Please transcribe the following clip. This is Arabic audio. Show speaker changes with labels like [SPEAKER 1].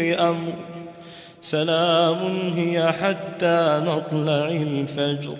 [SPEAKER 1] أمر سلام هي حتى مطلع الفجر.